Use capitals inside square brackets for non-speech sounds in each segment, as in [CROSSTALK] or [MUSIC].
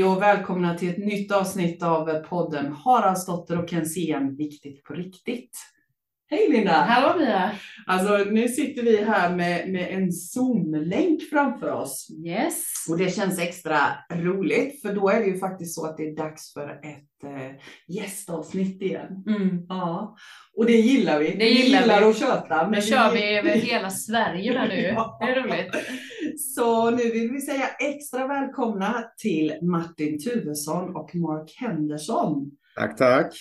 Hej och välkomna till ett nytt avsnitt av podden Haraldsdotter och Kensén Viktigt på riktigt. Hej Linda! Hallå Mia! Alltså nu sitter vi här med, med en Zoom-länk framför oss. Yes. Och det känns extra roligt för då är det ju faktiskt så att det är dags för ett eh, gästavsnitt igen. Mm. Ja, och det gillar vi. Det gillar vi gillar vi. att köta. Nu kör vi över hela Sverige där nu. Ja. [LAUGHS] Det är roligt. Så nu vill vi säga extra välkomna till Martin Tuvesson och Mark Henderson. Tack, tack.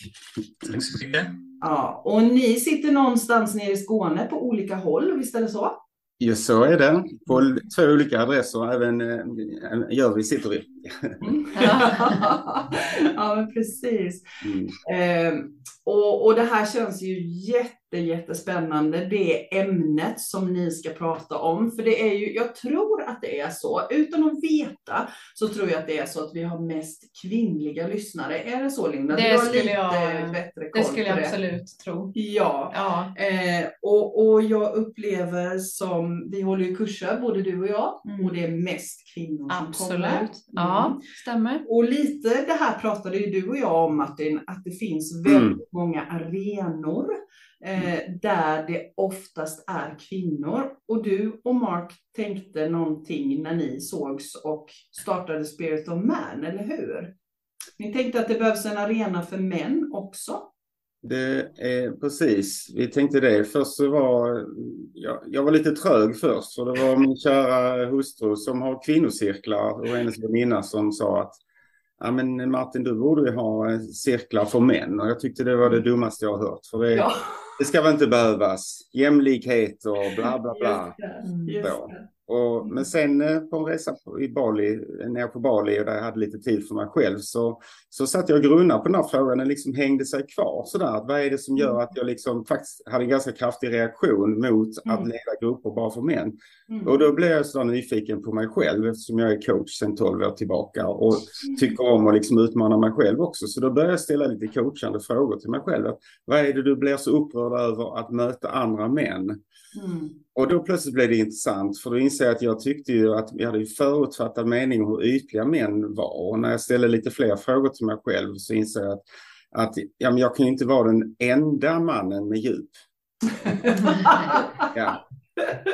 Tack så mycket. Ja, och ni sitter någonstans nere i Skåne på olika håll, visst är det så? Ja, så är det. På två olika adresser, även eh, Jörvi sitter i. Mm. [LAUGHS] Ja. men precis. Mm. Eh, och, och det här känns ju jätte, jättespännande, det ämnet som ni ska prata om. För det är ju, jag tror att det är så, utan att veta, så tror jag att det är så att vi har mest kvinnliga lyssnare. Är det så Linda? Det skulle lite jag- bättre koll Det skulle jag absolut tro. Ja. Ja. Eh, och, och jag upplever som, vi håller ju kurser både du och jag, Mm. och det är mest kvinnor som kommer. Absolut. Ja, stämmer. Och lite det här pratade ju du och jag om Martin, att det finns Mm. väldigt många arenor eh, där det oftast är kvinnor. Och du och Mark tänkte någonting när ni sågs och startade Spirit of Man, eller hur? Ni tänkte att det behövs en arena för män också. Det är precis, vi tänkte det. Först så var jag, jag var lite trög först, för det var min kära hustru som har kvinnocirklar och hennes väninna som sa att Ja men Martin, du borde ju ha cirklar för män och jag tyckte det var det dummaste jag har hört. För det, Ja, det ska väl inte behövas jämlikhet och bla bla bla. just det. Mm. Just Då. det. Och, men sen eh, på en resa på, i Bali, nere på Bali och där jag hade lite tid för mig själv så, så satt jag och grunnade på den här frågan. Den liksom hängde sig kvar sådär. Att vad är det som gör att jag liksom faktiskt hade en ganska kraftig reaktion mot att Mm. leda grupper bara för män. Mm. Och då blev jag så nyfiken på mig själv eftersom jag är coach sedan 12 år tillbaka och tycker om att liksom utmana mig själv också. Så då började jag ställa lite coachande frågor till mig själv. Att, vad är det du blir så upprörd över att möta andra män? Mm. Och då plötsligt blev det intressant för då inser jag att jag tyckte ju att vi hade förutfattad mening om hur ytliga män var. Och när jag ställde lite fler frågor till mig själv så inser jag att, att ja, men jag kan ju inte vara den enda mannen med djup. [LAUGHS] Ja.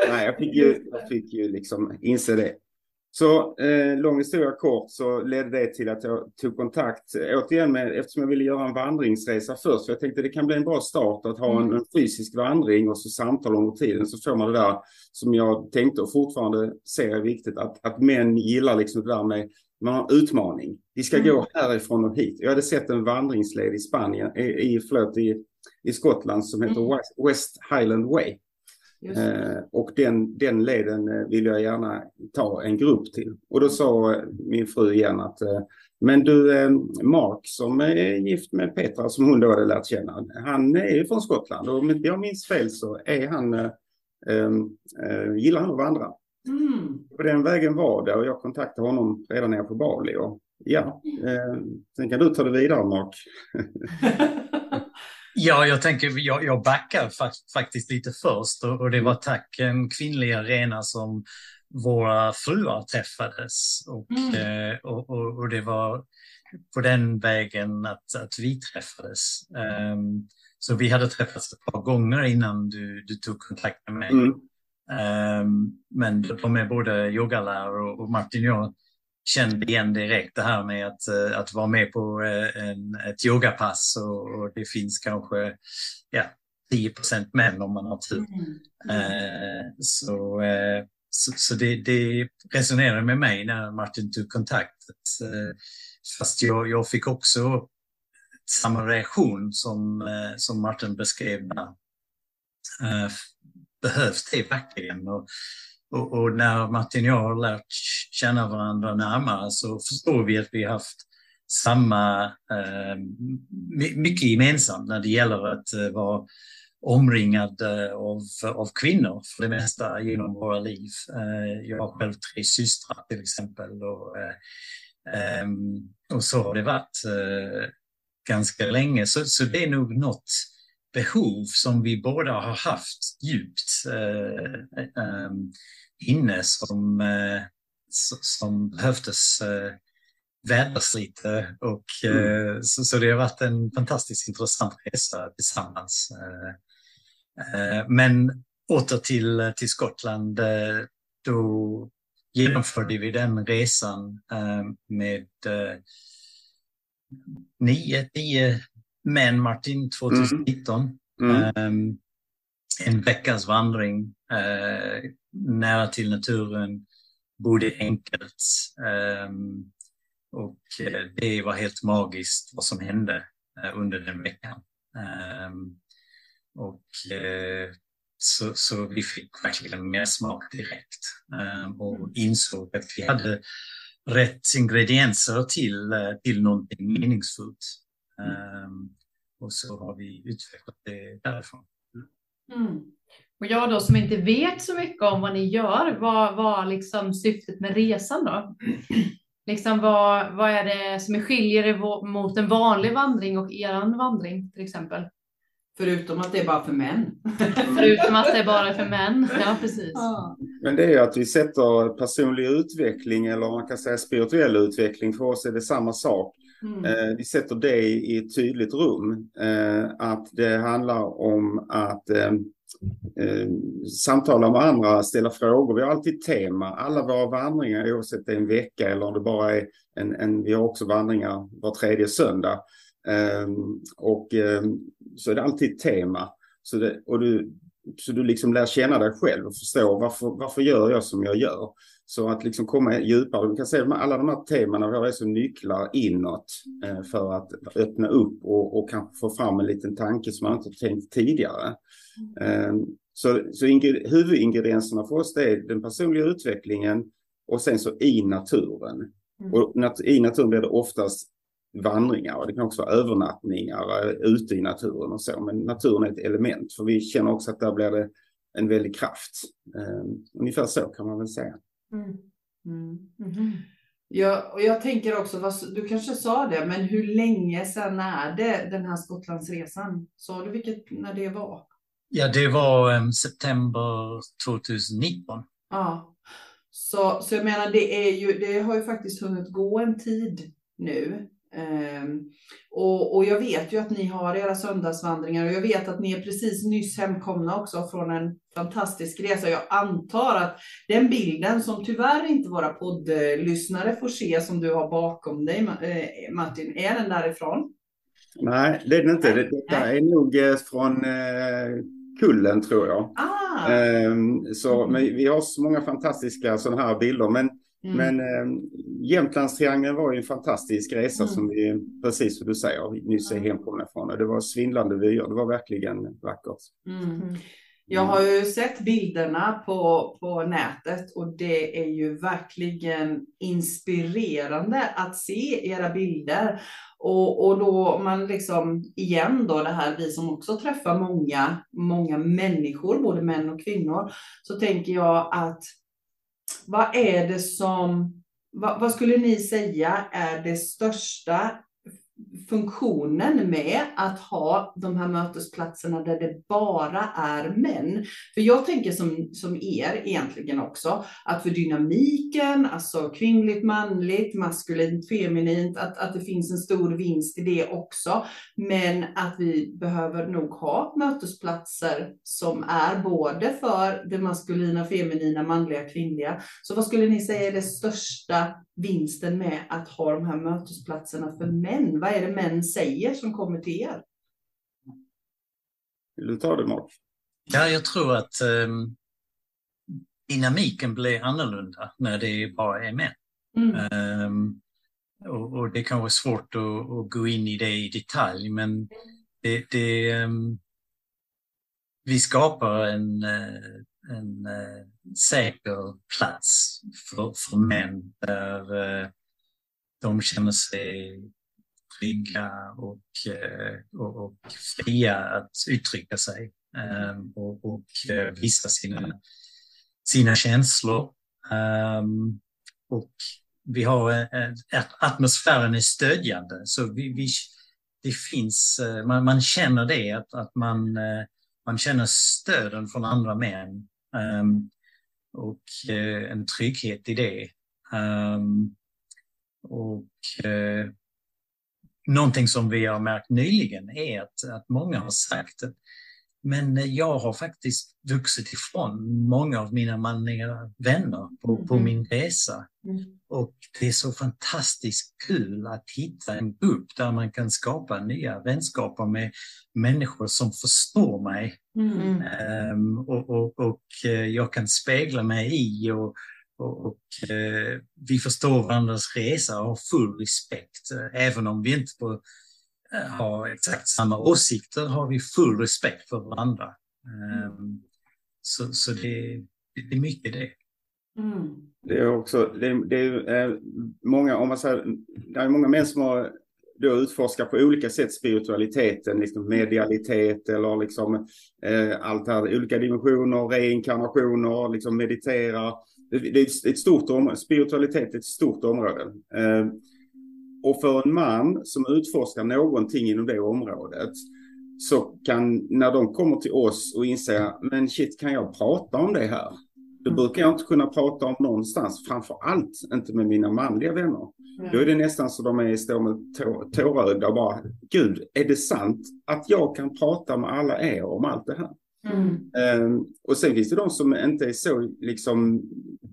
Nej, jag fick ju, jag fick ju liksom inse det. Så eh, lång historia kort så ledde det till att jag tog kontakt eh, återigen med, eftersom jag ville göra en vandringsresa först. För jag tänkte det kan bli en bra start att ha en, en fysisk vandring och så samtal under tiden så får man det där som jag tänkte och fortfarande ser är viktigt att, att män gillar liksom det där med man har en utmaning. Vi ska Mm. gå härifrån och hit. Jag hade sett en vandringsled i Spanien, i, i, förlåt, i, i Skottland som heter Mm. West, West Highland Way. Eh, och den, den leden eh, vill jag gärna ta en grupp till. Och då sa eh, min fru igen att eh, men du eh, Mark som är gift med Petra som hon då hade lärt känna. Han är ju från Skottland och om inte jag minns fel så är han, eh, eh, eh, gillar han att vandra. Mm. På den vägen var det och jag kontaktade honom redan nere på Bali. Och, ja, eh, sen kan du ta det vidare Mark. [LAUGHS] [LAUGHS] Ja, jag tänker, jag, jag backar fa- faktiskt lite först och, och det var tack en kvinnlig arena som våra fruar träffades och, Mm. eh, och, och, och det var på den vägen att, att vi träffades. Ehm, så vi hade träffats ett par gånger innan du, du tog kontakt med mig. Mm. Ehm, men de är både yogalärare och, och Martin och jag kände igen direkt det här med att, eh, att vara med på eh, en, ett yogapass och, och det finns kanske ja, 10% män om man har tur. Mm. Eh, så eh, så, så det, det resonerade med mig när Martin tog kontakt. Eh, fast jag, jag fick också samma reaktion som, eh, som Martin beskrev. Eh, behövs det verkligen? Och, och, och när Martin och jag har lärt känna varandra närmare så förstår vi att vi har haft samma, eh, mycket gemensamt när det gäller att eh, vara omringad av, av kvinnor för det mesta genom våra liv. Eh, jag har själv tre systrar till exempel och, eh, ehm, och så har det varit eh, ganska länge. Så, så det är nog något behov som vi båda har haft djupt eh, ehm, inne som, eh, som behövdes eh, vädras lite. Och, mm. så, så, det har varit en fantastiskt intressant resa tillsammans. Men åter till, till Skottland, då genomförde vi den resan med nio, tio män, Martin, 2019. Mm. Mm. En veckas vandring nära till naturen, bodde enkelt. Um, och uh, det var helt magiskt vad som hände uh, under den veckan. Um, och så, så, vi fick verkligen mer smak direkt och insåg att vi hade rätt ingredienser till, till någonting meningsfullt. Och så har vi utvecklat det därifrån. Mm. Och jag då som inte vet så mycket om vad ni gör, vad var liksom syftet med resan då? [CLEARS THROAT] Liksom vad, vad är det som skiljer det mot en vanlig vandring och er vandring till exempel? Förutom att det är bara för män. [LAUGHS] Förutom att det är bara för män, ja precis. Men det är ju att vi sätter personlig utveckling eller man kan säga spirituell utveckling. För oss är det samma sak. Mm. Eh, vi sätter det i ett tydligt rum. Eh, att det handlar om att eh, eh, samtala med andra, ställa frågor. Vi har alltid tema. Alla våra vandringar, oavsett om det är en vecka eller om det bara är en, en vi har också vandringar var tredje söndag. Eh, och eh, så är det alltid tema. Så, det, och du, så du liksom lär känna dig själv och förstå varför, varför gör jag som jag gör. Så att liksom komma djupare. Du kan se alla de här temana vi har är som nycklar inåt eh, för att öppna upp och, och kanske få fram en liten tanke som man inte tänkt tidigare. Mm. Så, så huvudingredienserna för oss är den personliga utvecklingen och sen så i naturen. Mm. Och nat i naturen blir det oftast vandringar och det kan också vara övernattningar eh, ute i naturen och så. Men naturen är ett element för vi känner också att där blir det en väldig kraft. Um, ungefär så kan man väl säga. Mm. Mm. Mm. Ja, och jag tänker också, du kanske sa det, men hur länge sedan är det den här Skottlandsresan? Sa du vilket, när det var? Ja, det var um, september 2019. Ja, så, så jag menar, det, är ju, det har ju faktiskt hunnit gå en tid nu. Um, och, och jag vet ju att ni har era söndagsvandringar och jag vet att ni är precis nyss hemkomna också från en fantastisk resa. Jag antar att den bilden som tyvärr inte våra poddlyssnare får se som du har bakom dig eh, Martin, är den därifrån? Nej, det är den inte. Detta är nog eh, från eh, Kullen tror jag. Ah. Um, så, mm. men vi har så många fantastiska sådana här bilder. Men Mm. Men eh, Jämtlandstriangeln var ju en fantastisk resa mm. som vi, precis som du säger, nyss är hemkomna från. Och det var svindlande vyer, det var verkligen vackert. Mm. Jag har ju sett bilderna på, på nätet och det är ju verkligen inspirerande att se era bilder. Och, och då man liksom, igen då det här, vi som också träffar många, många människor, både män och kvinnor, så tänker jag att vad är det som, vad, vad skulle ni säga är det största funktionen med att ha de här mötesplatserna där det bara är män. För jag tänker som, som er egentligen också, att för dynamiken, alltså kvinnligt, manligt, maskulint, feminint, att, att det finns en stor vinst i det också. Men att vi behöver nog ha mötesplatser som är både för det maskulina, feminina, manliga, kvinnliga. Så vad skulle ni säga är det största vinsten med att ha de här mötesplatserna för män? Vad är det män säger som kommer till er? Vill du ta det Mark? Ja, jag tror att um, dynamiken blir annorlunda när det bara är män. Mm. Um, och, och, det kan vara svårt att, att, gå in i det i detalj, men det, det um, vi skapar en, eh, en uh, säker plats för, för män där uh, de känner sig trygga och, uh, och, och, fria att uttrycka sig um, och, och visa sina, sina känslor. Um, och vi har att atmosfären är stödjande så vi, vi det finns, man, man känner det att, att man man känner stöden från andra män um, och en trygghet i det. Och eh, någonting som vi har märkt nyligen är att, att många har sagt att men jag har faktiskt vuxit ifrån många av mina manliga vänner på, på Mm. min resa. Mm. Och det är så fantastiskt kul att hitta en grupp där man kan skapa nya vänskaper med människor som förstår mig Mm. Ehm, och, och, och eh, jag kan spegla mig i och, och, eh, vi förstår varandras resa och har full respekt. Eh, Även om vi inte på, eh, har exakt samma åsikter har vi full respekt för varandra. Ehm, så så det, det är mycket det. Mm. Det är också, det är, det är eh, många, om man säger, det är många män som har då utforskar på olika sätt spiritualiteten, liksom medialitet eller liksom eh, allt här, olika dimensioner, reinkarnationer, liksom meditera. Det, är ett- stort område, spiritualitet är ett stort område. Eh, och för en man som utforskar någonting inom det området så kan, när de kommer till oss och inser, men shit, kan jag prata om det här? Det brukar jag inte kunna prata om någonstans, framför allt inte med mina manliga vänner. Då är det nästan så de är, står med tå- tårögda och bara, gud, är det sant att jag kan prata med alla er om allt det här? Mm. Ehm, och sen finns det de som inte är så liksom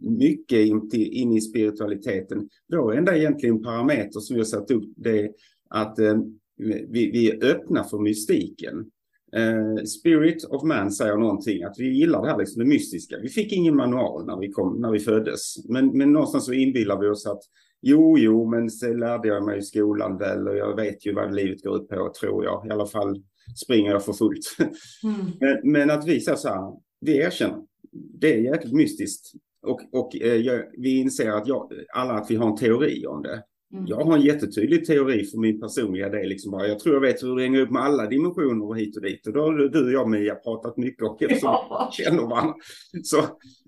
mycket in, till, in i spiritualiteten. Då är enda egentligen parameter som vi har satt upp det är att eh, vi, vi är öppna för mystiken. Eh, Spirit of man säger någonting, att vi gillar det här liksom det mystiska. Vi fick ingen manual när vi, kom, när vi föddes, men, men någonstans så inbillar vi oss att jo, jo, men så lärde jag mig i skolan väl och jag vet ju vad livet går ut på, tror jag. I alla fall springer jag för fullt. Mm. [LAUGHS] Men, men att vi så här, vi erkänner, det är jäkligt mystiskt. Och, och eh, jag, vi inser att jag, alla att vi har en teori om det. Mm. Jag har en jättetydlig teori för min personliga del. Liksom bara, jag tror jag vet hur det hänger upp med alla dimensioner och hit och dit. Och då har du och jag Mia pratat mycket eftersom Ja. [LAUGHS] känner varandra. Så,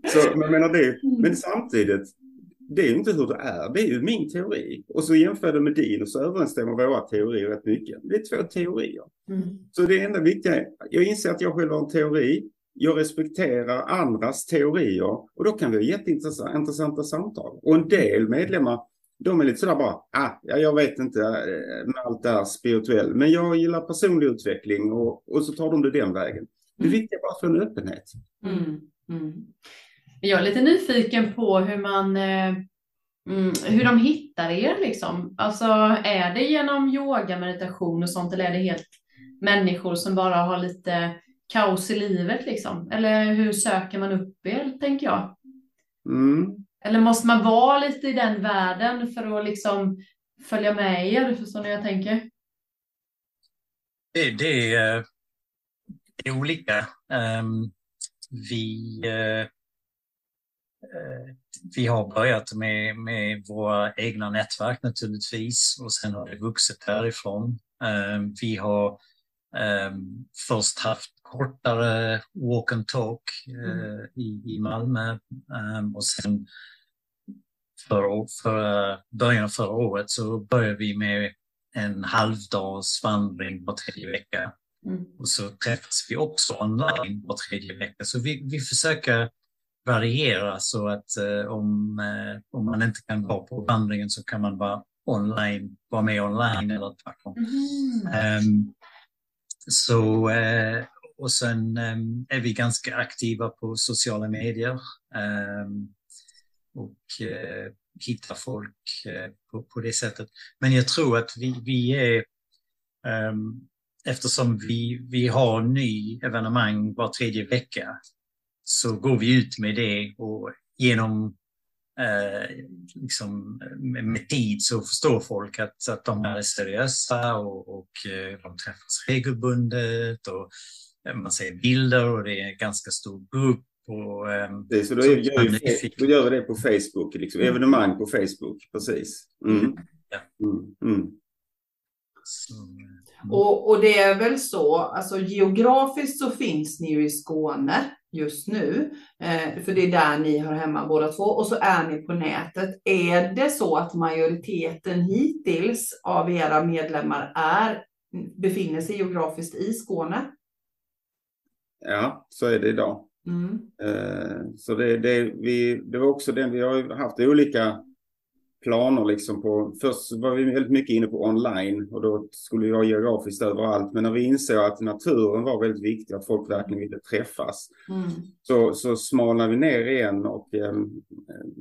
så men, menar det, men samtidigt, det är ju inte hur det är. Det är ju min teori. Och så jämför jag det med din och så överensstämmer våra teorier rätt mycket. Det är två teorier. Mm. Så det enda viktiga är, jag inser att jag själv har en teori. Jag respekterar andras teorier och då kan vi ha jätteintressanta intressanta samtal. Och en del medlemmar, de är lite sådär bara, ah, ja, jag vet inte eh, med allt det här spirituellt, men jag gillar personlig utveckling och, och så tar de det den vägen. Det viktiga är bara att få en öppenhet. Mm. Mm. Jag är lite nyfiken på hur man eh, mm, hur de hittar er liksom. Alltså är det genom yoga, meditation och sånt eller är det helt människor som bara har lite kaos i livet liksom? Eller hur söker man upp er, tänker jag? Mm. Eller måste man vara lite i den världen för att liksom följa med er? Förstår ni vad jag tänker? Det, det, är, det är olika. Ehm, vi, eh, eh, vi har börjat med, med våra egna nätverk naturligtvis och sen har det vuxit därifrån. Ehm, vi har ehm, först haft kortare walk and talk eh, i, i Malmö ehm, och sen för, för början av förra året så började vi med en halvdags vandring var tredje vecka. Mm. Och så träffas vi också online var tredje vecka. Så vi, vi försöker variera så att eh, om, eh, om man inte kan vara på vandringen så kan man vara online, vara med online eller tvärtom. Ehm, så, eh, och sen ehm, är vi ganska aktiva på sociala medier. ehm, och eh, hittar folk eh, på, på det sättet. Men jag tror att vi, vi är, ehm, eftersom vi, vi har ny evenemang var tredje vecka, så går vi ut med det och genom eh, liksom, med, med tid så förstår folk att, att de är seriösa och, och eh, de träffas regelbundet och eh, man ser bilder och det är en ganska stor grupp. Och, ehm, Det, är så då, gör, då gör vi det på Facebook, liksom. evenemang på Facebook, precis. Mm. Mm. Mm. så, Och, och det är väl så, alltså geografiskt så finns ni ju i Skåne just nu, eh, för det är där ni hör hemma båda två, och så är ni på nätet. Är det så att majoriteten hittills av era medlemmar är, befinner sig geografiskt i Skåne? Ja, så är det idag. Mm. Eh, Så det, det, vi, det var också den, vi har haft olika planer liksom på, först var vi väldigt mycket inne på online och då skulle vi vara geografiskt överallt. Men när vi insåg att naturen var väldigt viktig, att folk verkligen ville träffas, Mm. så, så smalnade vi ner igen och eh,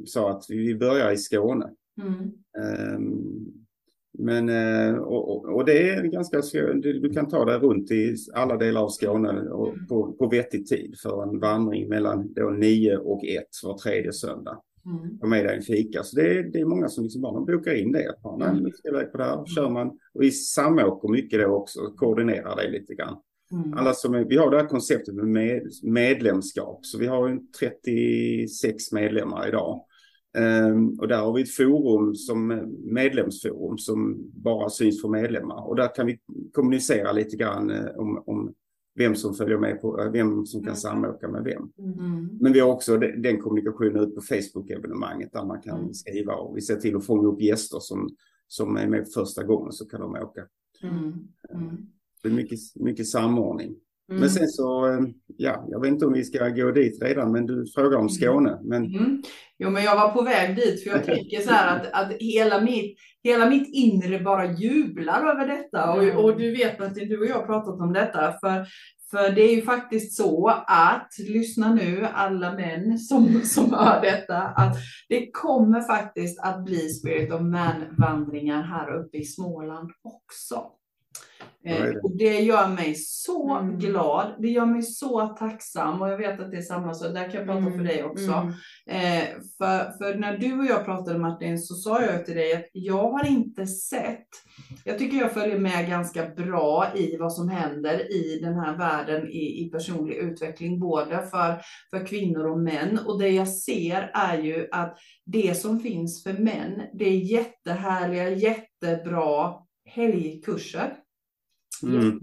sa att vi börjar i Skåne. Mm. Ehm, Men, eh, och, och- och det är ganska, du, du kan ta dig runt i alla delar av Skåne och på, på vettig tid för en vandring mellan då 9 och 1 var tredje söndag. Mm. Och med dig en fika. Så det är, det är många som liksom bara bokar in det. Nej, nu ska iväg på det här. kör man. Och vi samåker mycket då också, koordinerar det lite grann. Mm. Alla som är, vi har det här konceptet med med, medlemskap. Så vi har ju 36 medlemmar idag. Ehm, och där har vi ett forum som medlemsforum som bara syns för medlemmar. Och där kan vi kommunicera lite grann eh, om, om vem som följer med på, eh, vem som kan Mm. samåka med vem. Mm. Men vi har också de- den kommunikationen ut på Facebook-evenemanget där man kan Mm. skriva och vi ser till att fånga upp gäster som, som är med första gången så kan de åka. Mm. Mm. Det är mycket, mycket samordning. Mm. Men sen så, eh, ja, jag vet inte om vi ska gå dit redan, men du frågar om Skåne. Men Mm. Jo, men jag var på väg dit för jag [LAUGHS] tänker så här att, att hela, mitt, hela mitt inre bara jublar över detta. Mm. Och, och du vet att du och jag har pratat om detta. För, för det är ju faktiskt så att, lyssna nu alla män som, [LAUGHS] som hör detta, att det kommer faktiskt att bli Spirit of Man-vandringar här uppe i Småland också. Eh, det? och det gör mig så Mm. glad. Det gör mig så tacksam och jag vet att det är samma så där kan jag prata för dig också. Mm. Eh, för, för när du och jag pratade Martin så sa jag till dig att jag har inte sett, jag tycker jag följer med ganska bra i vad som händer i den här världen i, i personlig utveckling, både för, för kvinnor och män. Och det jag ser är ju att det som finns för män, det är jättehärliga, jättebra helgkurser. Mm.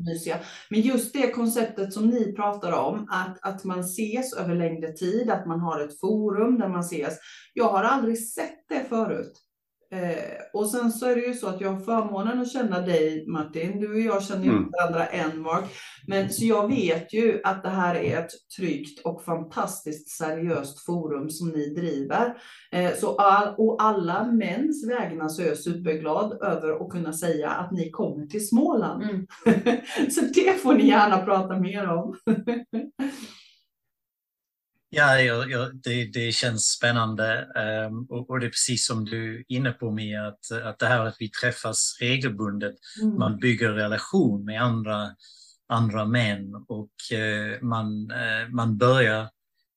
Men just det konceptet som ni pratar om, att, att man ses över längre tid, att man har ett forum där man ses. Jag har aldrig sett det förut. Eh, och sen så är det ju så att jag har förmånen att känna dig Martin. Du och jag känner ju Mm. inte varandra än Mark. Men så jag vet ju att det här är ett tryggt och fantastiskt seriöst forum som ni driver. Eh, så all, och alla mäns vägnar så är jag superglad över att kunna säga att ni kommer till Småland. Mm. [LAUGHS] så det får ni gärna prata mer om. [LAUGHS] Ja, jag, jag, det, det känns spännande ehm, och, och det är precis som du är inne på Mia, att, att det här att vi träffas regelbundet, man bygger relation med andra, andra män och eh, man, eh, man börjar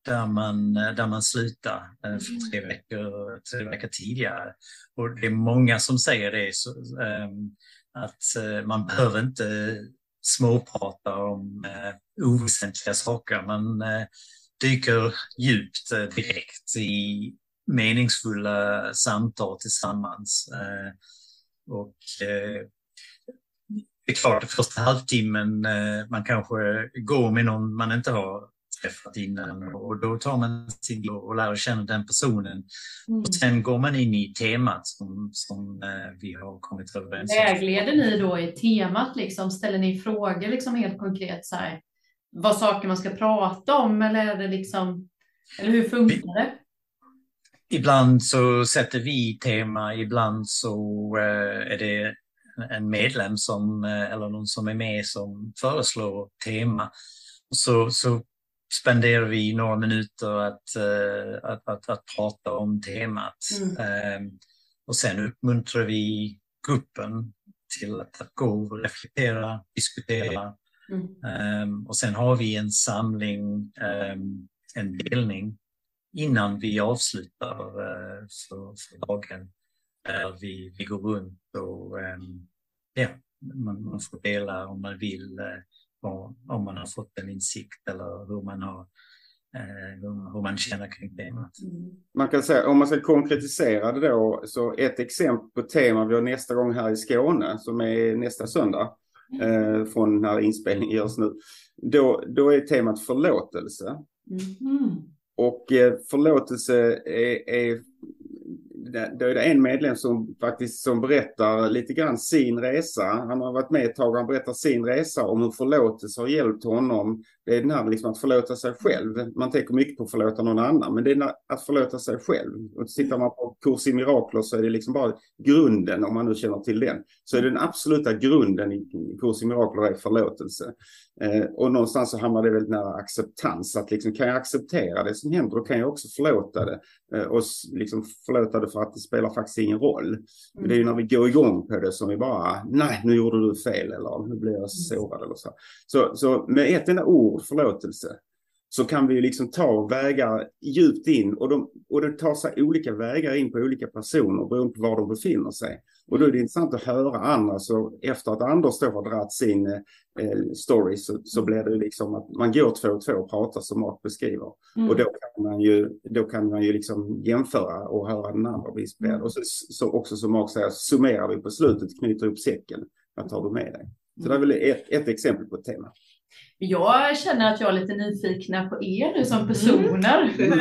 där man, där man slutar eh, för tre veckor, tre veckor tidigare. Och det är många som säger det, så, ehm, att eh, man behöver inte småprata om oväsentliga saker. Man dyker djupt eh, direkt i meningsfulla samtal tillsammans. Eh, och eh, det är klart, första halvtimmen man kanske går med någon man inte har träffat innan och då tar man sin och lär känna den personen. Mm. Och sen går man in i temat som, som vi har kommit överens om. Vägleder ni då i temat? Liksom? Ställer ni frågor liksom helt konkret? Så här, vad saker man ska prata om? Eller, är det liksom, eller hur funkar det? Ibland så sätter vi tema, ibland så eh, är det en medlem som, eh, eller någon som är med som föreslår tema. Så, så spenderar vi några minuter att, eh, att, att, att prata om temat. Mm. Eh, Och sen uppmuntrar vi gruppen till att, att gå och reflektera, diskutera. Mm. Um, och sen har vi en samling, um, en delning innan vi avslutar uh, för, för dagen. Där vi, vi går runt och um, ja, man, man får dela om man vill, vad- om man har fått en insikt eller hur man, har, uh, hur, hur man känner kring temat. man kan säga, om man ska konkretisera det då, så ett exempel på tema vi har nästa gång här i Skåne, som är nästa söndag, eh, från när inspelningen görs nu. Då, då är temat förlåtelse. Mm. Och eh, förlåtelse är, är då är det en medlem som faktiskt som berättar lite grann sin resa. Han har varit med ett tag och han berättar sin resa om hur förlåtelse har hjälpt honom. Det är den här liksom att förlåta sig själv. Man tänker mycket på att förlåta någon annan, men det är att förlåta sig själv. Och tittar man på kurs i mirakler så är det liksom bara grunden, om man nu känner till den, så är den absoluta grunden i kurs i mirakler är förlåtelse. Eh, och någonstans så hamnar det väldigt nära acceptans. Att liksom, kan jag acceptera det som händer, då kan jag också förlåta det. Eh, och liksom förlåta det för att det spelar faktiskt ingen roll. Mm. Det är ju när vi går igång på det som vi bara, nej, nu gjorde du fel eller nu blir jag sårad eller så. Så, så med ett enda ord, förlåtelse, så kan vi liksom ta vägar djupt in och, de, och det tar sig olika vägar in på olika personer beroende på var de befinner sig. Och då är det intressant att höra andra, så efter att Anders då har dragit sin eh, story så, så blir det liksom att man går två och två och pratar som Mark beskriver. Mm. Och då kan man ju, då kan man ju liksom jämföra och höra den andra bli. Mm. Och så, så också som Mark säger, summerar vi på slutet, knyter upp säcken. Vad tar du med dig? Så det är väl ett, ett exempel på ett tema. Jag känner att jag är lite nyfikna på er nu som mm. personer. Mm.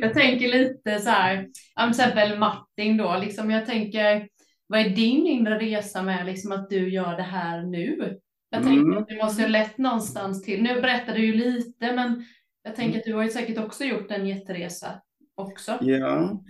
jag tänker lite så här, till exempel Martin då, liksom jag tänker, vad är din inre resa med liksom att du gör det här nu? Jag tänker mm. att du måste ha lett någonstans till, nu berättar du ju lite, men jag tänker att du har ju säkert också gjort en jätteresa också. Ja,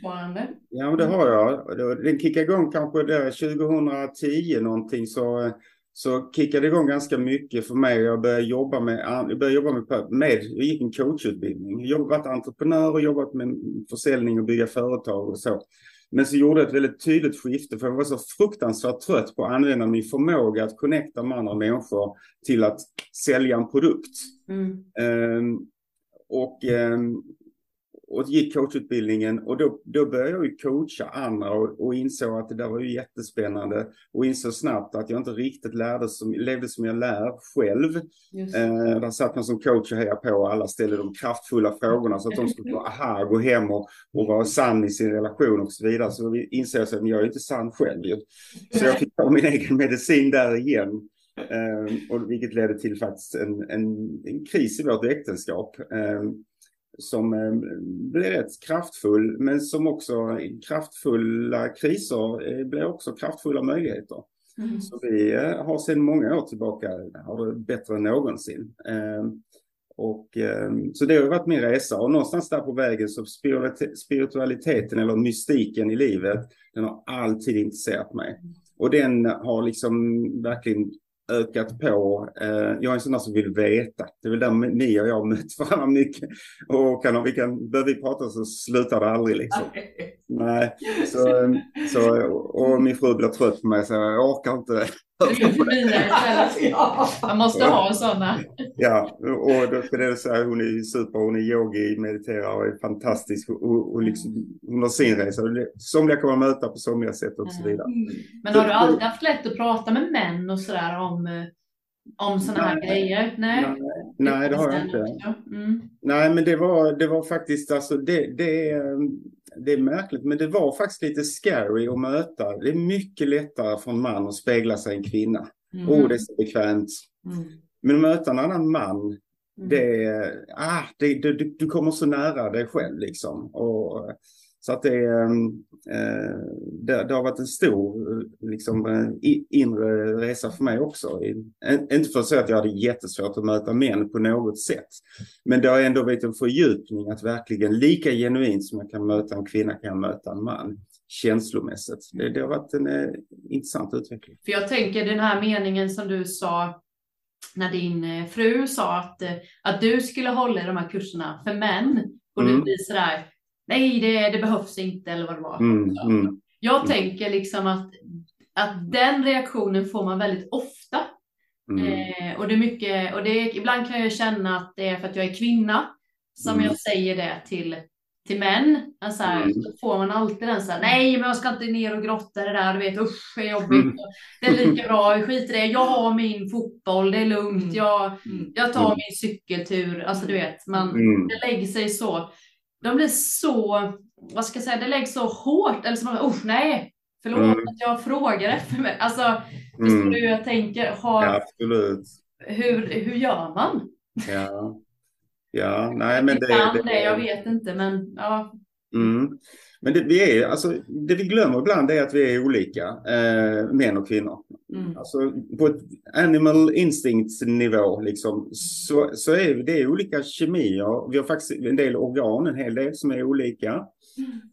ja det har jag. Den kickade igång kanske där 2010 någonting så så kickade det igång ganska mycket för mig. Jag började jobba med, jag började jobba med, med jag gick en coachutbildning. Jag varit entreprenör och jobbat med försäljning och bygga företag och så. Men så gjorde jag ett väldigt tydligt skifte för jag var så fruktansvärt trött på att använda min förmåga att connecta med andra människor till att sälja en produkt. Mm. Um, och um, och gick coachutbildningen och då, då började jag ju coacha andra och, och insåg att det där var ju jättespännande och insåg snabbt att jag inte riktigt lärde som, levde som jag lär själv. Eh, där satt man som coach och hejade på och alla ställde de kraftfulla frågorna så att de skulle vara aha, gå hem och, och vara sann i sin relation och så vidare. Så vi insåg att jag är inte sann själv ju. Så jag fick ta min egen medicin där igen. Eh, och vilket ledde till faktiskt en, en, en kris i vårt äktenskap. Eh, som eh, blir rätt kraftfull, men som också kraftfulla kriser eh, blir också kraftfulla möjligheter. Mm. Så vi eh, har sedan många år tillbaka har det bättre än någonsin. Ehm, och, ehm, så det har varit min resa och någonstans där på vägen så spiritualiteten eller mystiken i livet, den har alltid intresserat mig. Och den har liksom verkligen ökat på. Eh, jag är en sån där som vill veta. Det är väl där ni och jag mött varandra mycket. Och kan, vi kan, börjar vi prata så slutar det aldrig liksom. Nej, så, så, och min fru blir trött på mig så jag orkar inte man måste ha sådana. Ja, och då ska det säga hon är super, hon är yogi, mediterar och är fantastisk och, och liksom, hon har sin resa. Somliga kommer möta på somliga sätt och så vidare. Mm. Men har du alltid haft lätt att prata med män och sådär om eh, om sådana här grejer? Nej, nej, nej det har jag inte. Mm. Nej, men det var, det var faktiskt, alltså det, det, det är märkligt, men det var faktiskt lite scary att möta. Det är mycket lättare för en man att spegla sig i en kvinna. Mm. Oh, det är så bekvämt. Mm. Men att möta en annan man, mm. det, ah, det, det, du, du kommer så nära dig själv liksom. Och, så att det, ehm, eh, det, det, har varit en stor liksom, eh, inre resa för mig också. Inte för att säga att jag hade jättesvårt att möta män på något sätt. Men det har ändå varit en fördjupning att verkligen lika genuint som jag kan möta en kvinna kan jag möta en man känslomässigt. Det, det har varit en eh, intressant utveckling. För jag tänker den här meningen som du sa när din eh, fru sa att, att du skulle hålla i de här kurserna för män och mm. du blir sådär nej det, det behövs inte eller vad det var. Mm, mm, jag mm. tänker liksom att, att den reaktionen får man väldigt ofta. Mm. Eh, och det är mycket, och det är, ibland kan jag känna att det är för att jag är kvinna som mm. jag säger det till, till män. Alltså här, mm. Så får man alltid den så här, nej men jag ska inte ner och grotta det där, du vet usch det är jobbigt. Mm. Det är lika bra, skit i det, jag har min fotboll, det är lugnt, jag, jag tar min cykeltur. Alltså du vet, man, det lägger sig så de blir så, vad ska jag säga, det läggs så hårt. Eller så man, oh, nej, förlåt mm. att jag frågar efter mig. Alltså, förstår mm. du hur jag tänker? Har, ja, absolut. Hur, hur gör man? Ja, ja nej men det... Det, det jag vet inte men ja. Mm. Men det vi, är, alltså, det vi glömmer ibland är att vi är olika, eh, män och kvinnor. Mm. Alltså, på ett animal instinct nivå liksom, så, så är det olika kemier. Vi har faktiskt en del organ, en hel del som är olika.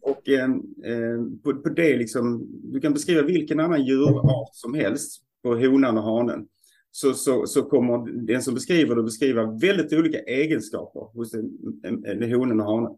Och eh, eh, på, på det liksom, du kan beskriva vilken annan djurart som helst på honan och hanen. Så, så, så kommer den som beskriver det beskriva väldigt olika egenskaper hos en, en, en honen och hanen.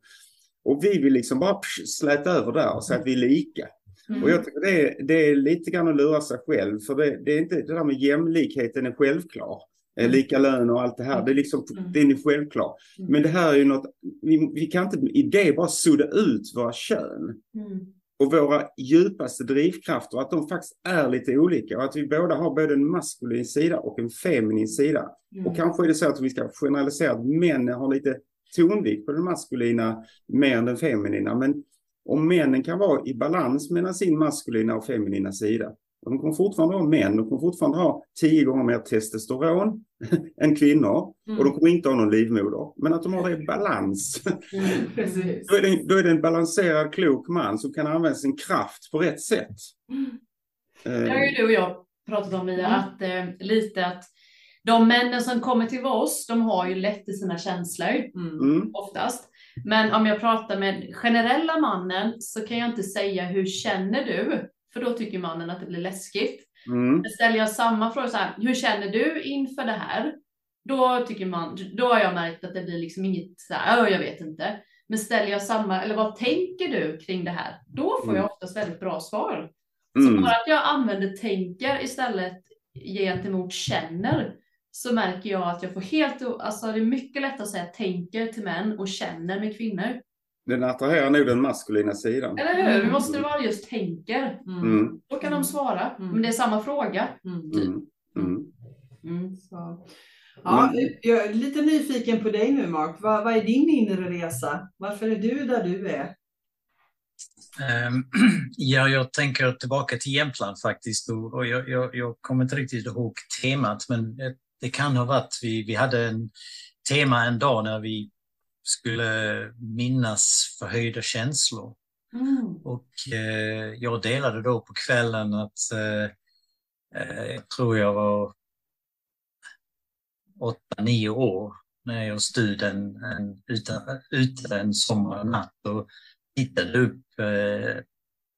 Och vi vill liksom bara psh, släta över där och säga att vi är lika. Mm. Och jag tycker det är, det är lite grann att lura sig själv. För det, det är inte det där med jämlikheten är självklar. Eh, Lika lön och allt det här. Det är liksom, Mm. det är självklart. Men det här är ju något, vi, vi kan inte i det bara sudda ut våra kön. Mm. Och våra djupaste drivkrafter, att de faktiskt är lite olika. Och att vi båda har både en maskulin sida och en feminin sida. Mm. Och kanske är det så att vi ska generalisera att männen har lite tonvikt på den maskulina mer än den feminina. Men om männen kan vara i balans mellan sin maskulina och feminina sida. Och de kommer fortfarande vara män, de kommer fortfarande ha tio gånger mer testosteron [LAUGHS] än kvinnor. Mm. Och de kommer inte ha någon livmoder. Men att de har det i balans. [LAUGHS] Mm. Då är, det, då är det en balanserad, klok man som kan använda sin kraft på rätt sätt. Det har Eh, ju du och jag pratat om Mia, Mm. att eh, lite att de männen som kommer till oss, de har ju lätt i sina känslor Mm. mm, oftast. Men om jag pratar med generella mannen så kan jag inte säga hur känner du? För då tycker mannen att det blir läskigt. mm, Men ställer jag samma fråga så här, hur känner du inför det här? Då tycker man, då har jag märkt att det blir liksom inget så här, "Åh, jag vet inte. Men ställer jag samma, eller vad tänker du kring det här? Då får jag oftast väldigt bra svar. Så mm. bara att jag använder tänker istället gentemot känner så märker jag att jag får helt, alltså det är mycket lättare att säga tänker till män och känner med kvinnor. Den attraherar nog den maskulina sidan. Eller hur? Mm. Måste det vara just tänker? Mm. Mm, Då kan de svara. Mm. Men det är samma fråga. Mm. mm, mm. Mm. Så. Ja, jag är lite nyfiken på dig nu Mark. Vad, vad är din inre resa? Varför är du där du är? Ehm, [CLEARS THROAT] Ja, jag tänker tillbaka till Jämtland faktiskt och, och jag, jag, jag kommer inte riktigt ihåg temat men det, kan ha varit, vi, vi hade en tema en dag när vi skulle minnas förhöjda känslor Mm. och eh, jag delade då på kvällen att eh, eh, jag tror jag var åtta, nio år när jag stod en, en, ute, ute en sommarnatt och tittade upp eh,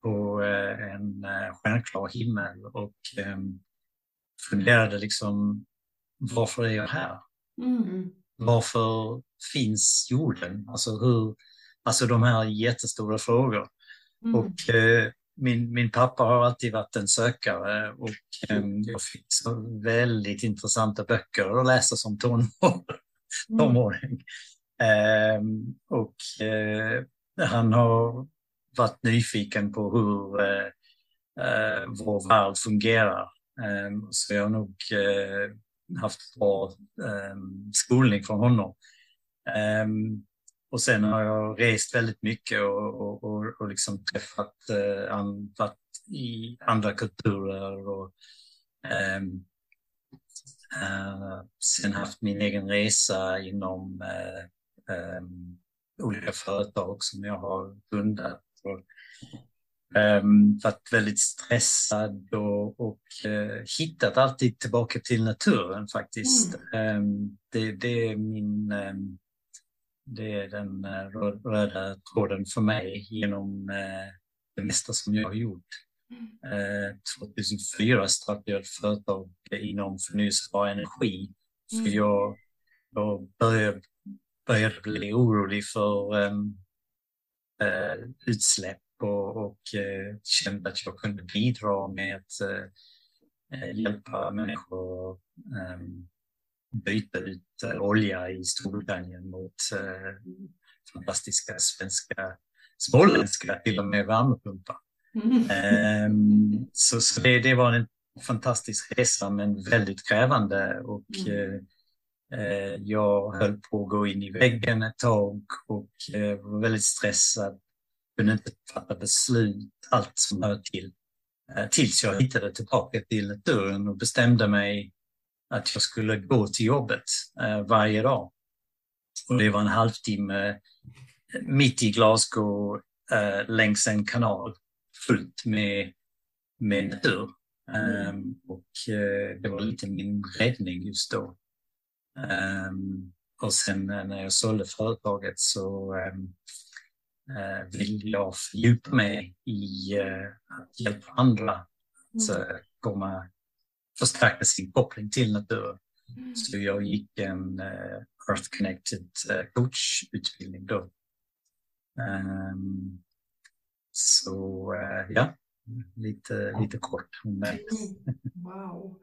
på eh, en eh, stjärnklar himmel och funderade liksom varför är jag här? Mm. Varför finns jorden? Alltså, hur, alltså de här jättestora frågor. Mm. Och eh, min, min pappa har alltid varit en sökare och eh, jag fick så väldigt intressanta böcker att läsa som tonår, tonåring. Eh, och eh, han har varit nyfiken på hur eh, eh, vår värld fungerar. Eh, så jag har nog eh, haft bra eh, skolning från honom. Eh, och sen har jag rest väldigt mycket och, och, och, och liksom träffat, eh, an, varit i andra kulturer och ehm, eh, sen haft min egen resa inom eh, ehm, olika företag som jag har grundat. Och, ehm, varit väldigt stressad och, och eh, hittat alltid tillbaka till naturen faktiskt. Ehm, det, det är min ehm, det är den rö- röda tråden för mig genom eh, det mesta som jag har gjort. Eh, 2004 startade jag ett företag inom förnyelsebar energi. För jag, jag började, började bli orolig för utsläpp och, och eh, kände att jag kunde bidra med att eh, eh, hjälpa människor ehm, byta ut olja i Storbritannien mot fantastiska svenska, småländska till och med värmepumpar. Mm. Ehm, så så det, det var en fantastisk resa men väldigt krävande och Mm. jag höll på att gå in i väggen ett tag och var väldigt stressad. Kunde inte fatta beslut, allt som hör till. Eh, tills jag hittade tillbaka till dörren och bestämde mig att jag skulle gå till jobbet eh, varje dag. Och det var en halvtimme eh, mitt i Glasgow längs en kanal fullt med, med natur. Um, ehm, och uh, det var lite min räddning just då. Um, och sen uh, när jag sålde företaget så um, vill jag fördjupa mig i att hjälpa andra att komma, förstärka sin koppling till naturen. Mm. Så jag gick en Earth Connected coachutbildning då. så ja, lite, lite kort. Men... Wow.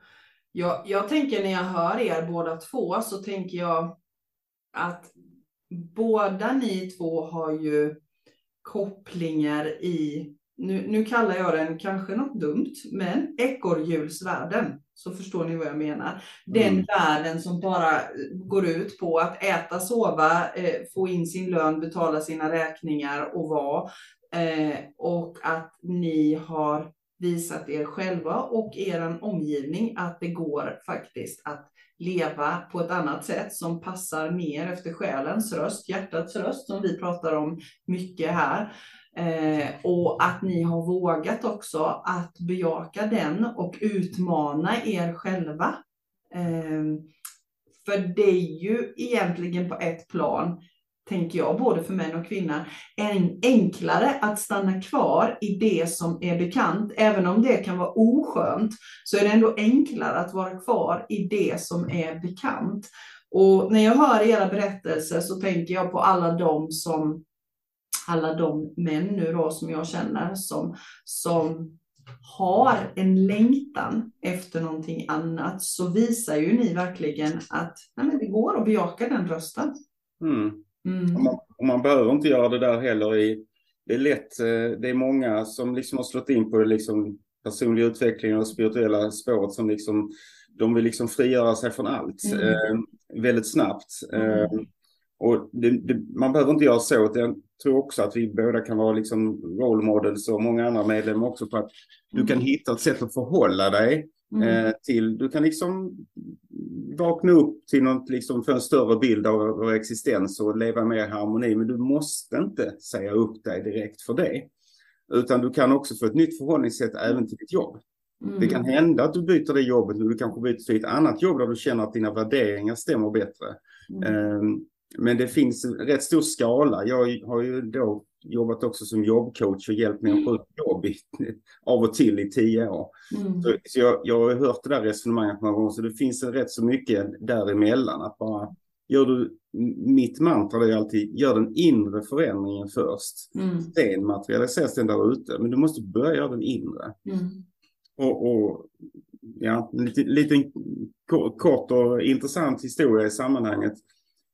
Jag, jag tänker när jag hör er båda två så tänker jag att båda ni två har ju kopplingar i, nu, nu kallar jag den kanske något dumt, men ekorrhjulsvärlden. Så förstår ni vad jag menar. Den mm. världen som bara går ut på att äta, sova, eh, få in sin lön, betala sina räkningar och vara. Eh, och att ni har visat er själva och er omgivning att det går faktiskt att leva på ett annat sätt som passar mer efter själens röst, hjärtats röst som vi pratar om mycket här. Eh, och att ni har vågat också att bejaka den och utmana er själva. Eh, för det är ju egentligen på ett plan tänker jag, både för män och kvinnor, en, enklare att stanna kvar i det som är bekant. Även om det kan vara oskönt, så är det ändå enklare att vara kvar i det som är bekant. Och när jag hör era berättelser så tänker jag på alla de som alla de män nu då som jag känner som, som har en längtan efter någonting annat så visar ju ni verkligen att nej men det går att bejaka den rösten. Mm. Mm. Och, man, och, man, behöver inte göra det där heller. I, det är lätt, eh, det är många som liksom har slått in på det liksom personliga utvecklingen och spirituella spåret som liksom, de vill liksom frigöra sig från allt mm. eh, väldigt snabbt. Mm. Eh, och det, det, man behöver inte göra så. Jag tror också att vi båda kan vara liksom role models och många andra medlemmar också på att du kan mm. hitta ett sätt att förhålla dig Mm. Eh, till, du kan liksom vakna upp till något, liksom få en större bild av vår existens och leva mer i harmoni. Men du måste inte säga upp dig direkt för det. Utan du kan också få ett nytt förhållningssätt även till ditt jobb. Mm. Det kan hända att du byter det jobbet, men du kanske byter till ett annat jobb där du känner att dina värderingar stämmer bättre. Mm. Um, men det finns en rätt stor skala. Jag har ju då jobbat också som jobbcoach och hjälpt människor ut jobb i, [LAUGHS] av och till i tio år. Mm. Så, så jag, jag, har hört det där resonemanget många gånger, så det finns rätt så mycket däremellan. Att bara, gör du, mitt mantra är alltid, gör den inre förändringen först. Mm. Sen materialiseras den där ute, men du måste börja göra den inre. Mm. Och, och, ja, en liten, liten kort och intressant historia i sammanhanget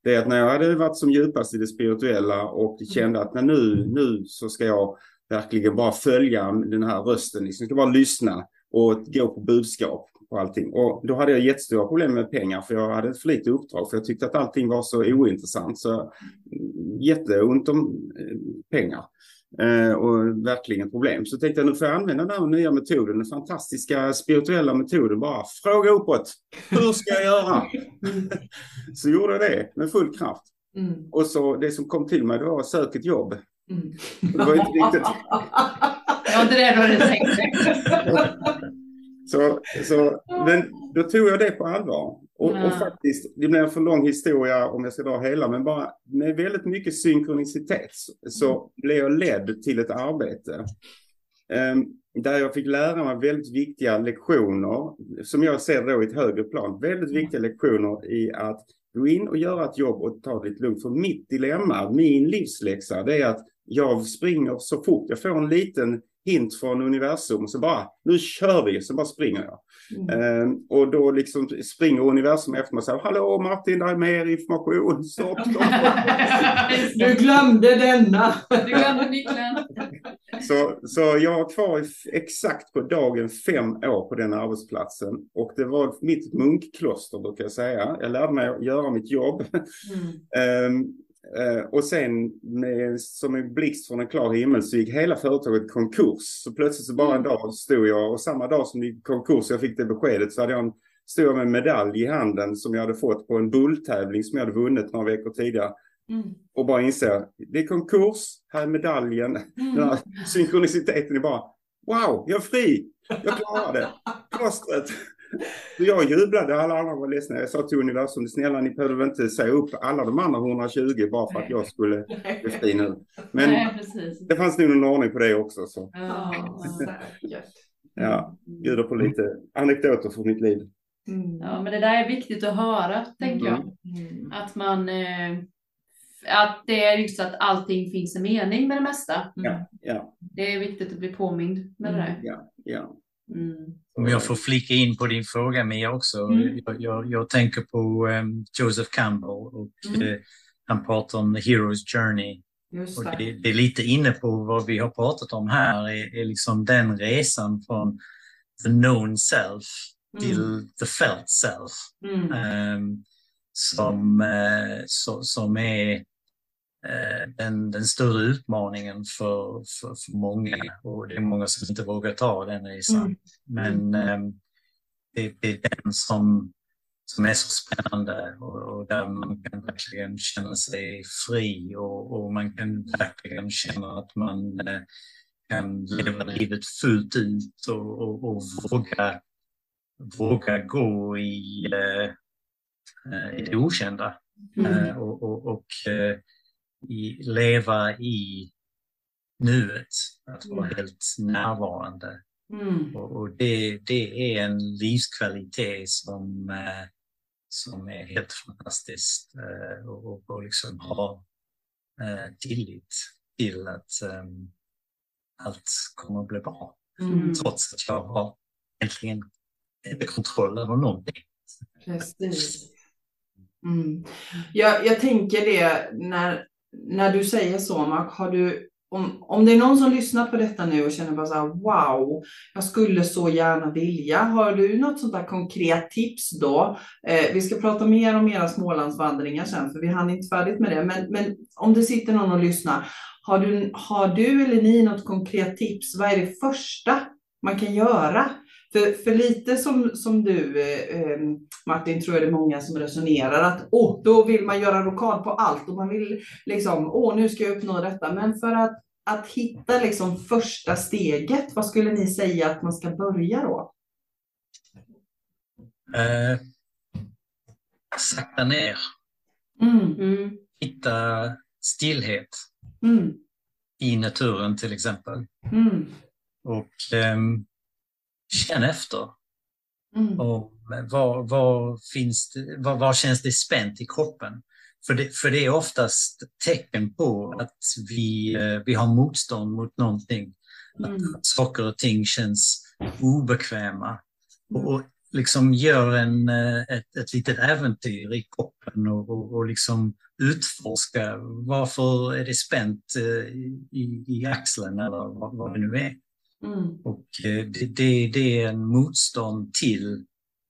det är att när jag hade varit som djupast i det spirituella och kände att nu, nu så ska jag verkligen bara följa den här rösten, liksom, jag ska bara lyssna och gå på budskap och allting. Och då hade jag jättestora problem med pengar för jag hade för lite uppdrag för jag tyckte att allting var så ointressant. Så mm, jätteont om eh, pengar. Eh, och verkligen problem. Så tänkte jag nu får jag använda den här nya metoden, den fantastiska spirituella metoden. Bara fråga uppåt. Hur ska jag göra? [LAUGHS] så gjorde jag det med full kraft. Mm. Och så det som kom till mig det var sök ett jobb. Mm. Det var inte riktigt. [LAUGHS] det var inte det du hade tänkt [LAUGHS] så, så, men då tog jag det på allvar. Och, ja. och, faktiskt, det blir en för lång historia om jag ska dra hela, men bara med väldigt mycket synkronicitet så mm. blev jag ledd till ett arbete. Um, där jag fick lära mig väldigt viktiga lektioner, som jag ser då i ett högre plan, väldigt viktiga lektioner i att gå in och göra ett jobb och ta det lite lugnt. För mitt dilemma, min livsläxa, det är att jag springer så fort jag får en liten hint från universum. Så bara, nu kör vi, så bara springer jag. Mm. Uh, och då liksom springer universum efter mig och säger, hallå Martin, det är mer information. Stopp, stopp. [LAUGHS] du glömde denna. du glömde nyckeln. så, så jag var kvar exakt på dagen fem år på den arbetsplatsen. Och det var mitt munkkloster brukar jag säga. Jag lärde mig att göra mitt jobb. Mm. Uh, och sen med, som en blixt från en klar himmel så gick hela företaget konkurs. Så plötsligt så bara en mm. dag stod jag och samma dag som det gick konkurs jag fick det beskedet så hade jag en, stod jag med en medalj i handen som jag hade fått på en bulltävling som jag hade vunnit några veckor tidigare. Mm. Och bara inser, det är konkurs, här är medaljen. Den Mm. här synkroniciteten är bara, wow, jag är fri, jag klarar det. [LAUGHS] Plåstret. Så jag jublade, alla andra var ledsna. Jag sa till universum, snälla ni behöver inte säga upp alla de andra 120 bara för att jag skulle bli fri nu. Men Nej, det fanns nog någon ordning på det också. Så Ja, säkert. ja, bjuder på lite anekdoter från mitt liv. Mm. Ja, men det där är viktigt att höra, tänker jag. Mm. Att man... Eh, att det är just att allting finns en mening med det mesta. Ja, ja, Det är viktigt att bli påmind med det där. ja, ja. Mm. Om jag får flika in på din fråga Mia också. Mm. Jag, jag, jag tänker på ehm, Joseph Campbell och Mm. eh, han pratar om the hero's journey. Just Och det. det, det är lite inne på vad vi har pratat om här, är, är liksom den resan från the known self till the felt self. Mm. ehm, som, eh, så, som är den, den större utmaningen för, för, för många. Och det är många som inte vågar ta den resan. Mm. Men ehm, det, det är den som, som är så spännande och, och där man kan verkligen känna sig fri och, och man kan verkligen känna att man eh, kan leva livet fullt ut och, och, och våga, våga gå i, eh, eh, i det okända Mm. eh, och, och, och eh, i, leva i nuet, att vara Mm. helt närvarande. Mm. Och, och det, det är en livskvalitet som, eh, som är helt fantastiskt eh, och, och, liksom ha eh, tillit till att eh, allt kommer att bli bra. Mm. Trots att jag har äntligen inte kontroll över någonting. Precis. Mm. Jag, jag tänker det när, när du säger så, Mark, har du, om, om det är någon som lyssnar på detta nu och känner bara så här, wow, jag skulle så gärna vilja, har du något sånt där konkret tips då? Eh, vi ska prata mer om era Smålandsvandringar sen, för vi hann inte färdigt med det, men, men om det sitter någon och lyssnar, har du, har du eller ni något konkret tips? Vad är det första man kan göra? För, för lite som, som du, eh, eh, Martin, tror jag det är många som resonerar att åh, då vill man göra rokad på allt och man vill liksom, åh, nu ska jag uppnå detta. Men för att, att hitta liksom första steget, vad skulle ni säga att man ska börja då? Eh, sakta ner, Mm, Mm. hitta stillhet mm, i naturen till exempel. mm, Och ehm, känn efter. mm, Och vad, vad, finns det, vad, vad känns det spänt i kroppen? För det, för det är oftast tecken på att vi, eh, vi har motstånd mot någonting. mm, Att saker och ting känns obekväma. Och, och liksom gör en, eh, ett, ett litet äventyr i kroppen och, och, och liksom utforska varför är det spänt eh, i, i axeln eller vad, vad det nu är. Mm, Och eh, det, det, det är en motstånd till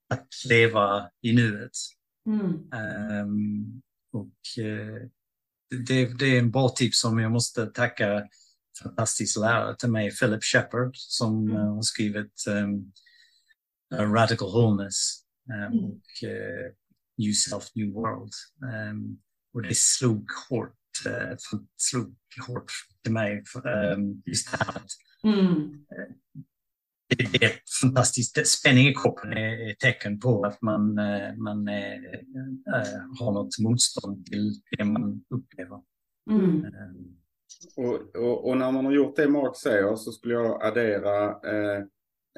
att leva i nuet. mm, Ehm, och eh, det, det är en bra tips som jag måste tacka fantastisk lärare till mig, Philip Shepard, som Mm. eh, har skrivit um, Radical Wholeness Mm. och eh, New Self, New World. Och det slog hårt, eh, slog hårt till mig, ehm, just det här att mm, det det är fantastiskt. Spänning i kroppen är ett tecken på att man, eh, man eh, eh, har något motstånd till det man upplever. mm, Och, och, och när man har gjort det Mark säger så skulle jag addera eh,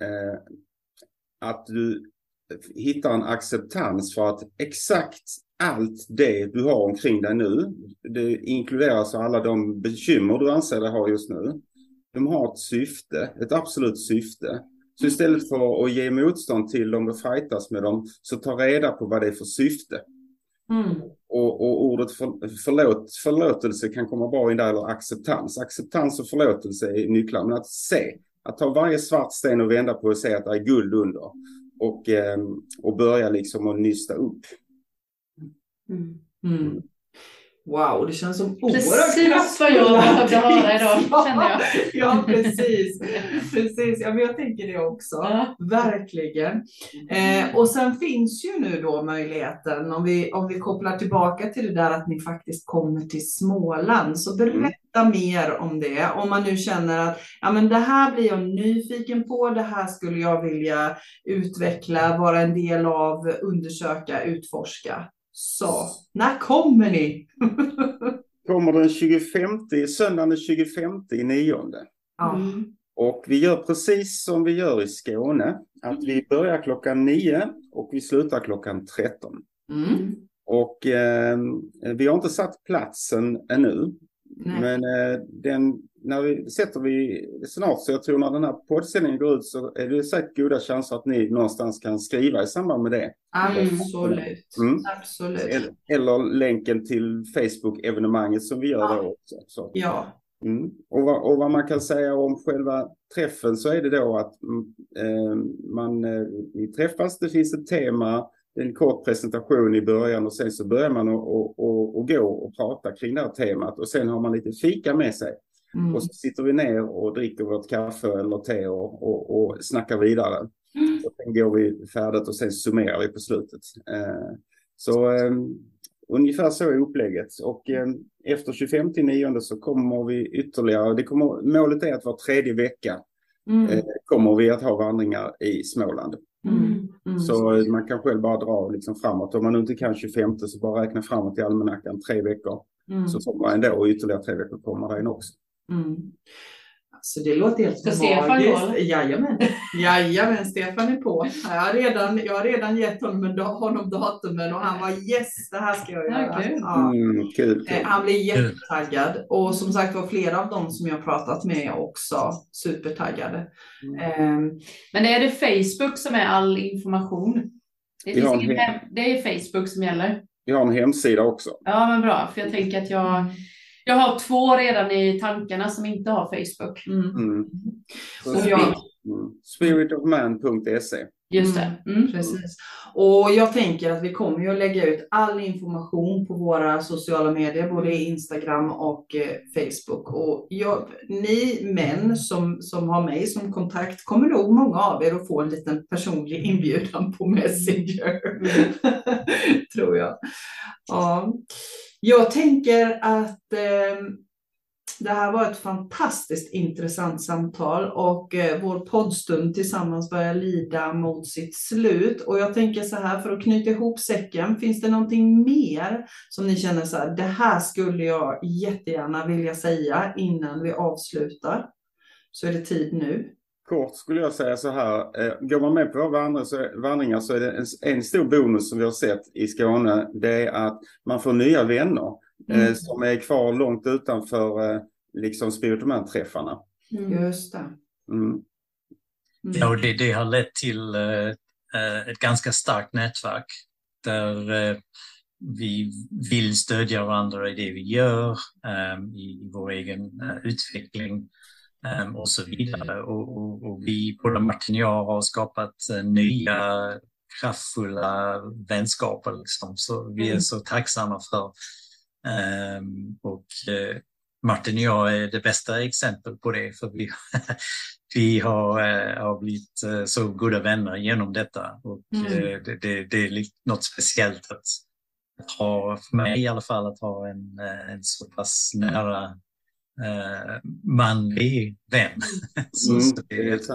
eh, att du hittar en acceptans för att exakt allt det du har omkring dig nu, det inkluderar alltså alla de bekymmer du anser dig ha just nu, de har ett syfte, ett absolut syfte. Så istället för att ge motstånd till dem och fightas med dem, så ta reda på vad det är för syfte. mm, Och, och ordet för, förlåt, förlåtelse kan komma bra in där, eller acceptans. Acceptans och förlåtelse är nycklar, men att se, att ta varje svart sten och vända på och se att det är guld under. Och, eh, och börja liksom att nysta upp. mm, mm. Wow, det känns som oerhört Precis vad jag behövde höra idag, känner jag. [LAUGHS] Ja, precis. precis. Ja, men jag tänker det också. Ja. Verkligen. Eh, och sen finns ju nu då möjligheten, om vi, om vi kopplar tillbaka till det där att ni faktiskt kommer till Småland, så berätta mer om det. Om man nu känner att ja, men det här blir jag nyfiken på, det här skulle jag vilja utveckla, vara en del av, undersöka, utforska. Så, när kommer ni? [LAUGHS] Kommer den 25, söndagen den 25 i nionde. ja. Mm. Och vi gör precis som vi gör i Skåne. Att vi börjar klockan 9 och vi slutar klockan 13. Mm. Och eh, vi har inte satt platsen ännu. Nej. Men eh, den, när vi sätter vi snart, så jag tror när den här poddsändningen går ut så är det säkert goda chanser att ni någonstans kan skriva i samband med det. Absolut. Mm. Absolut. Eller, eller länken till Facebook-evenemanget som vi gör Ja. då också. Så. Ja. Mm. Och, vad, och vad man kan säga om själva träffen så är det då att mm, eh, man eh, träffas, det finns ett tema, en kort presentation i början och sen så börjar man att gå och prata kring det här temat och sen har man lite fika med sig. Mm. Och så sitter vi ner och dricker vårt kaffe eller te och, och, och snackar vidare. Mm. Och sen går vi färdigt och sen summerar vi på slutet. Eh, så eh, ungefär så är upplägget. Och eh, efter 25 9 så kommer vi ytterligare, det kommer, målet är att var tredje vecka Mm. eh, kommer vi att ha vandringar i Småland. Mm. Mm. Så eh, man kan själv bara dra liksom framåt. Om man inte kan 25 så bara räkna framåt i almanackan tre veckor. Mm. Så får man ändå ytterligare tre veckor kommer det in också. Alltså det låter helt Ska Stefan gå, eller? Jajamän. Jajamän, Stefan är på. Jag har redan, jag har redan gett honom, honom datumen och han var yes, det här ska jag Ja, göra. kul. Ja. Mm, kul, Eh, kul. Han blir jättetaggad och som sagt var flera av dem som jag har pratat med är också supertaggade. Mm. Eh, Men är det Facebook som är all information? Det, finns en ingen det är Facebook som gäller. Vi har en hemsida också. Ja, men bra, för jag tänker att jag, jag har två redan i tankarna som inte har Facebook. mm. Mm. Så Och spi- jag, mm. Spiritofman.se. Just det. Mm. Precis. Och jag tänker att vi kommer ju att lägga ut all information på våra sociala medier, både Instagram och eh, Facebook. Och jag, ni män som, som har mig som kontakt kommer nog många av er att få en liten personlig inbjudan på Messenger. [LAUGHS] Tror jag. Ja. Jag tänker att eh, det här var ett fantastiskt intressant samtal och eh, vår poddstund tillsammans börjar lida mot sitt slut. Och jag tänker så här, för att knyta ihop säcken, finns det någonting mer som ni känner så här, det här skulle jag jättegärna vilja säga innan vi avslutar? Så är det tid nu. Kort skulle jag säga så här. eh, Går man med på våra vandringar så är det en, stor bonus som vi har sett i Skåne. Det är att man får nya vänner eh, Mm. som är kvar långt utanför eh, liksom Spirituman-träffarna. Just det. Mm. Mm. Ja, och det, det har lett till ett ganska starkt nätverk där vi vill stödja varandra i det vi gör, i, vår egen utveckling och så vidare. Och, och, och vi, både Martin och jag, har skapat eh, nya kraftfulla vänskaper. Liksom. Så vi är Mm. så tacksamma för. Eh, och eh, Martin och jag är det bästa exempel på det, för vi, [LAUGHS] vi har, eh, har blivit så goda vänner genom detta. Och Mm. det, det, det är något speciellt att, att ha, för mig i alla fall, att ha en, en så pass nära manlig vän. [LAUGHS] så, Mm, så det.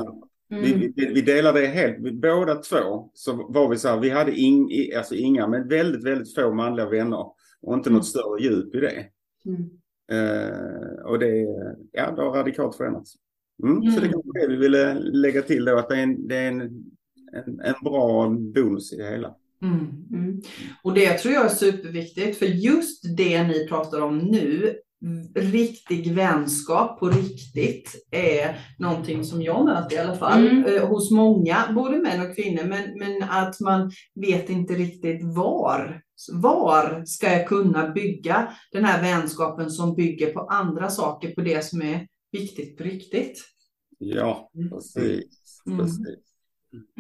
Mm. Vi, vi, vi delade det helt. Vi, båda två så var vi så här, vi hade ing, i- alltså inga, men väldigt, väldigt få manliga vänner. Och inte Mm. något större djup i det. Mm. Eh, och det, ja, det har radikalt förändrats. Mm, Så det Mm. kanske det vi ville lägga till då, att det är en, det är en, en, en bra bonus i det hela. Mm, mm. Och det tror jag är superviktigt, för just det ni pratar om nu, riktig vänskap på riktigt, är någonting som jag möter i alla fall Mm. eh, hos många, både män och kvinnor, men, men att man vet inte riktigt var. Var ska jag kunna bygga den här vänskapen som bygger på andra saker, på det som är viktigt på riktigt? Ja, Mm. precis. Mm. precis.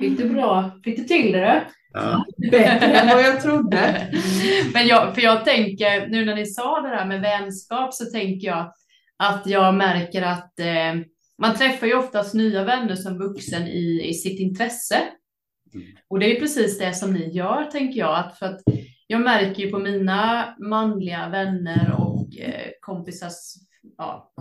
Fick du bra? Fick du till det? Ja. Bättre än vad jag trodde. [LAUGHS] Men jag, för jag tänker, nu när ni sa det där med vänskap så tänker jag att jag märker att eh, man träffar ju oftast nya vänner som vuxen i, i sitt intresse. Mm. Och det är precis det som ni gör, tänker jag. Att för att jag märker ju på mina manliga vänner och eh, kompisars ja,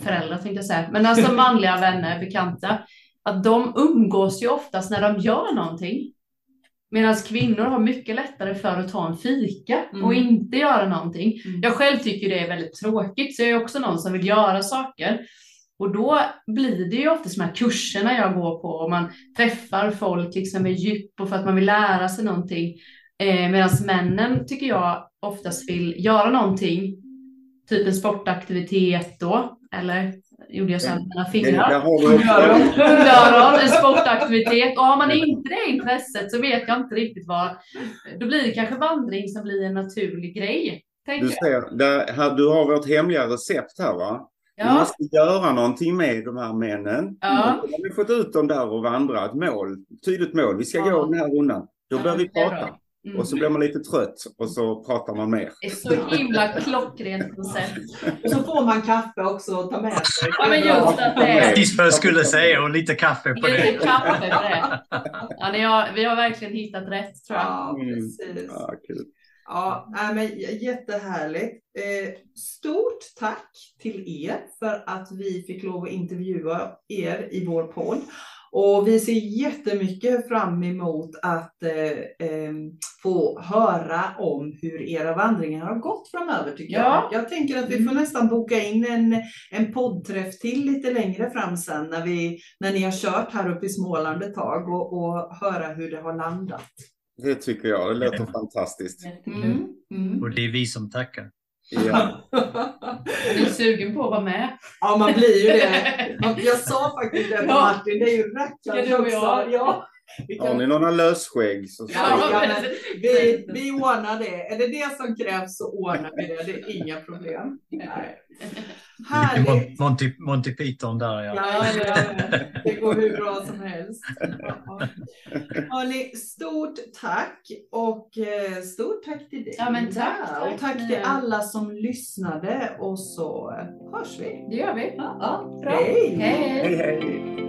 föräldrar, tänkte jag säga. Men alltså [LAUGHS] manliga vänner, bekanta, att de umgås ju oftast när de gör någonting. Medan kvinnor har mycket lättare för att ta en fika och Mm. inte göra någonting. Mm. Jag själv tycker det är väldigt tråkigt, så jag är också någon som vill göra saker. Och då blir det ju ofta de här kurserna jag går på och man träffar folk liksom med djup och för att man vill lära sig någonting. Eh, Medan männen tycker jag oftast vill göra någonting, typ en sportaktivitet då, eller gjorde jag så här med mina fingrar? du Hundöron, en sportaktivitet. Och har man inte det intresset så vet jag inte riktigt vad. Då blir det kanske vandring som blir en naturlig grej. Du ser, där, här, du har vårt hemliga recept här va? Ja, måste göra någonting med de här männen. ja. Då har vi fått ut dem där och vandra. Ett mål, tydligt mål. Vi ska Ja. gå den här rundan. Då Ja, börjar vi prata. Mm. Och så blir man lite trött och så pratar man mer. Det är så himla klockrent koncept. Och så får man kaffe också att ta med sig. Ja, men just att det är Precis vad jag skulle säga och lite kaffe på lite det. kaffe på det. Ja, ni har, vi har verkligen hittat rätt tror jag. Ja, Mm. precis. Ja, kul. Ja, nej, men jättehärligt. Eh, stort tack till er för att vi fick lov att intervjua er i vår podd. Och vi ser jättemycket fram emot att eh, eh, få höra om hur era vandringar har gått framöver tycker Ja. jag. Jag tänker att vi Mm. får nästan boka in en, en poddträff till lite längre fram sen när, vi, när ni har kört här uppe i Småland ett tag och, och höra hur det har landat. Det tycker jag. Det låter fantastiskt. Mm. Mm. Och det är vi som tackar. Ja. Är du sugen på att vara med? Ja, man blir ju det. [LAUGHS] Jag sa faktiskt det till Ja. Martin, det är ju rackarns du och också. jag. Ja, Har ni några lösskägg så Ja, men [LAUGHS] vi, vi ordnar det. Är det det som krävs så ordnar vi det. Det är inga problem. Nej. Härligt. Mon- Monty, Monty Python där ja. Ja, ja, ja. Det går hur bra som helst. Ja. Hörrni, stort tack och eh, stort tack till dig. Ja, men tack, tack. Och tack till alla som lyssnade och så hörs vi. Det gör vi. Ja, Bra. Hej. Hej. Hej, hej.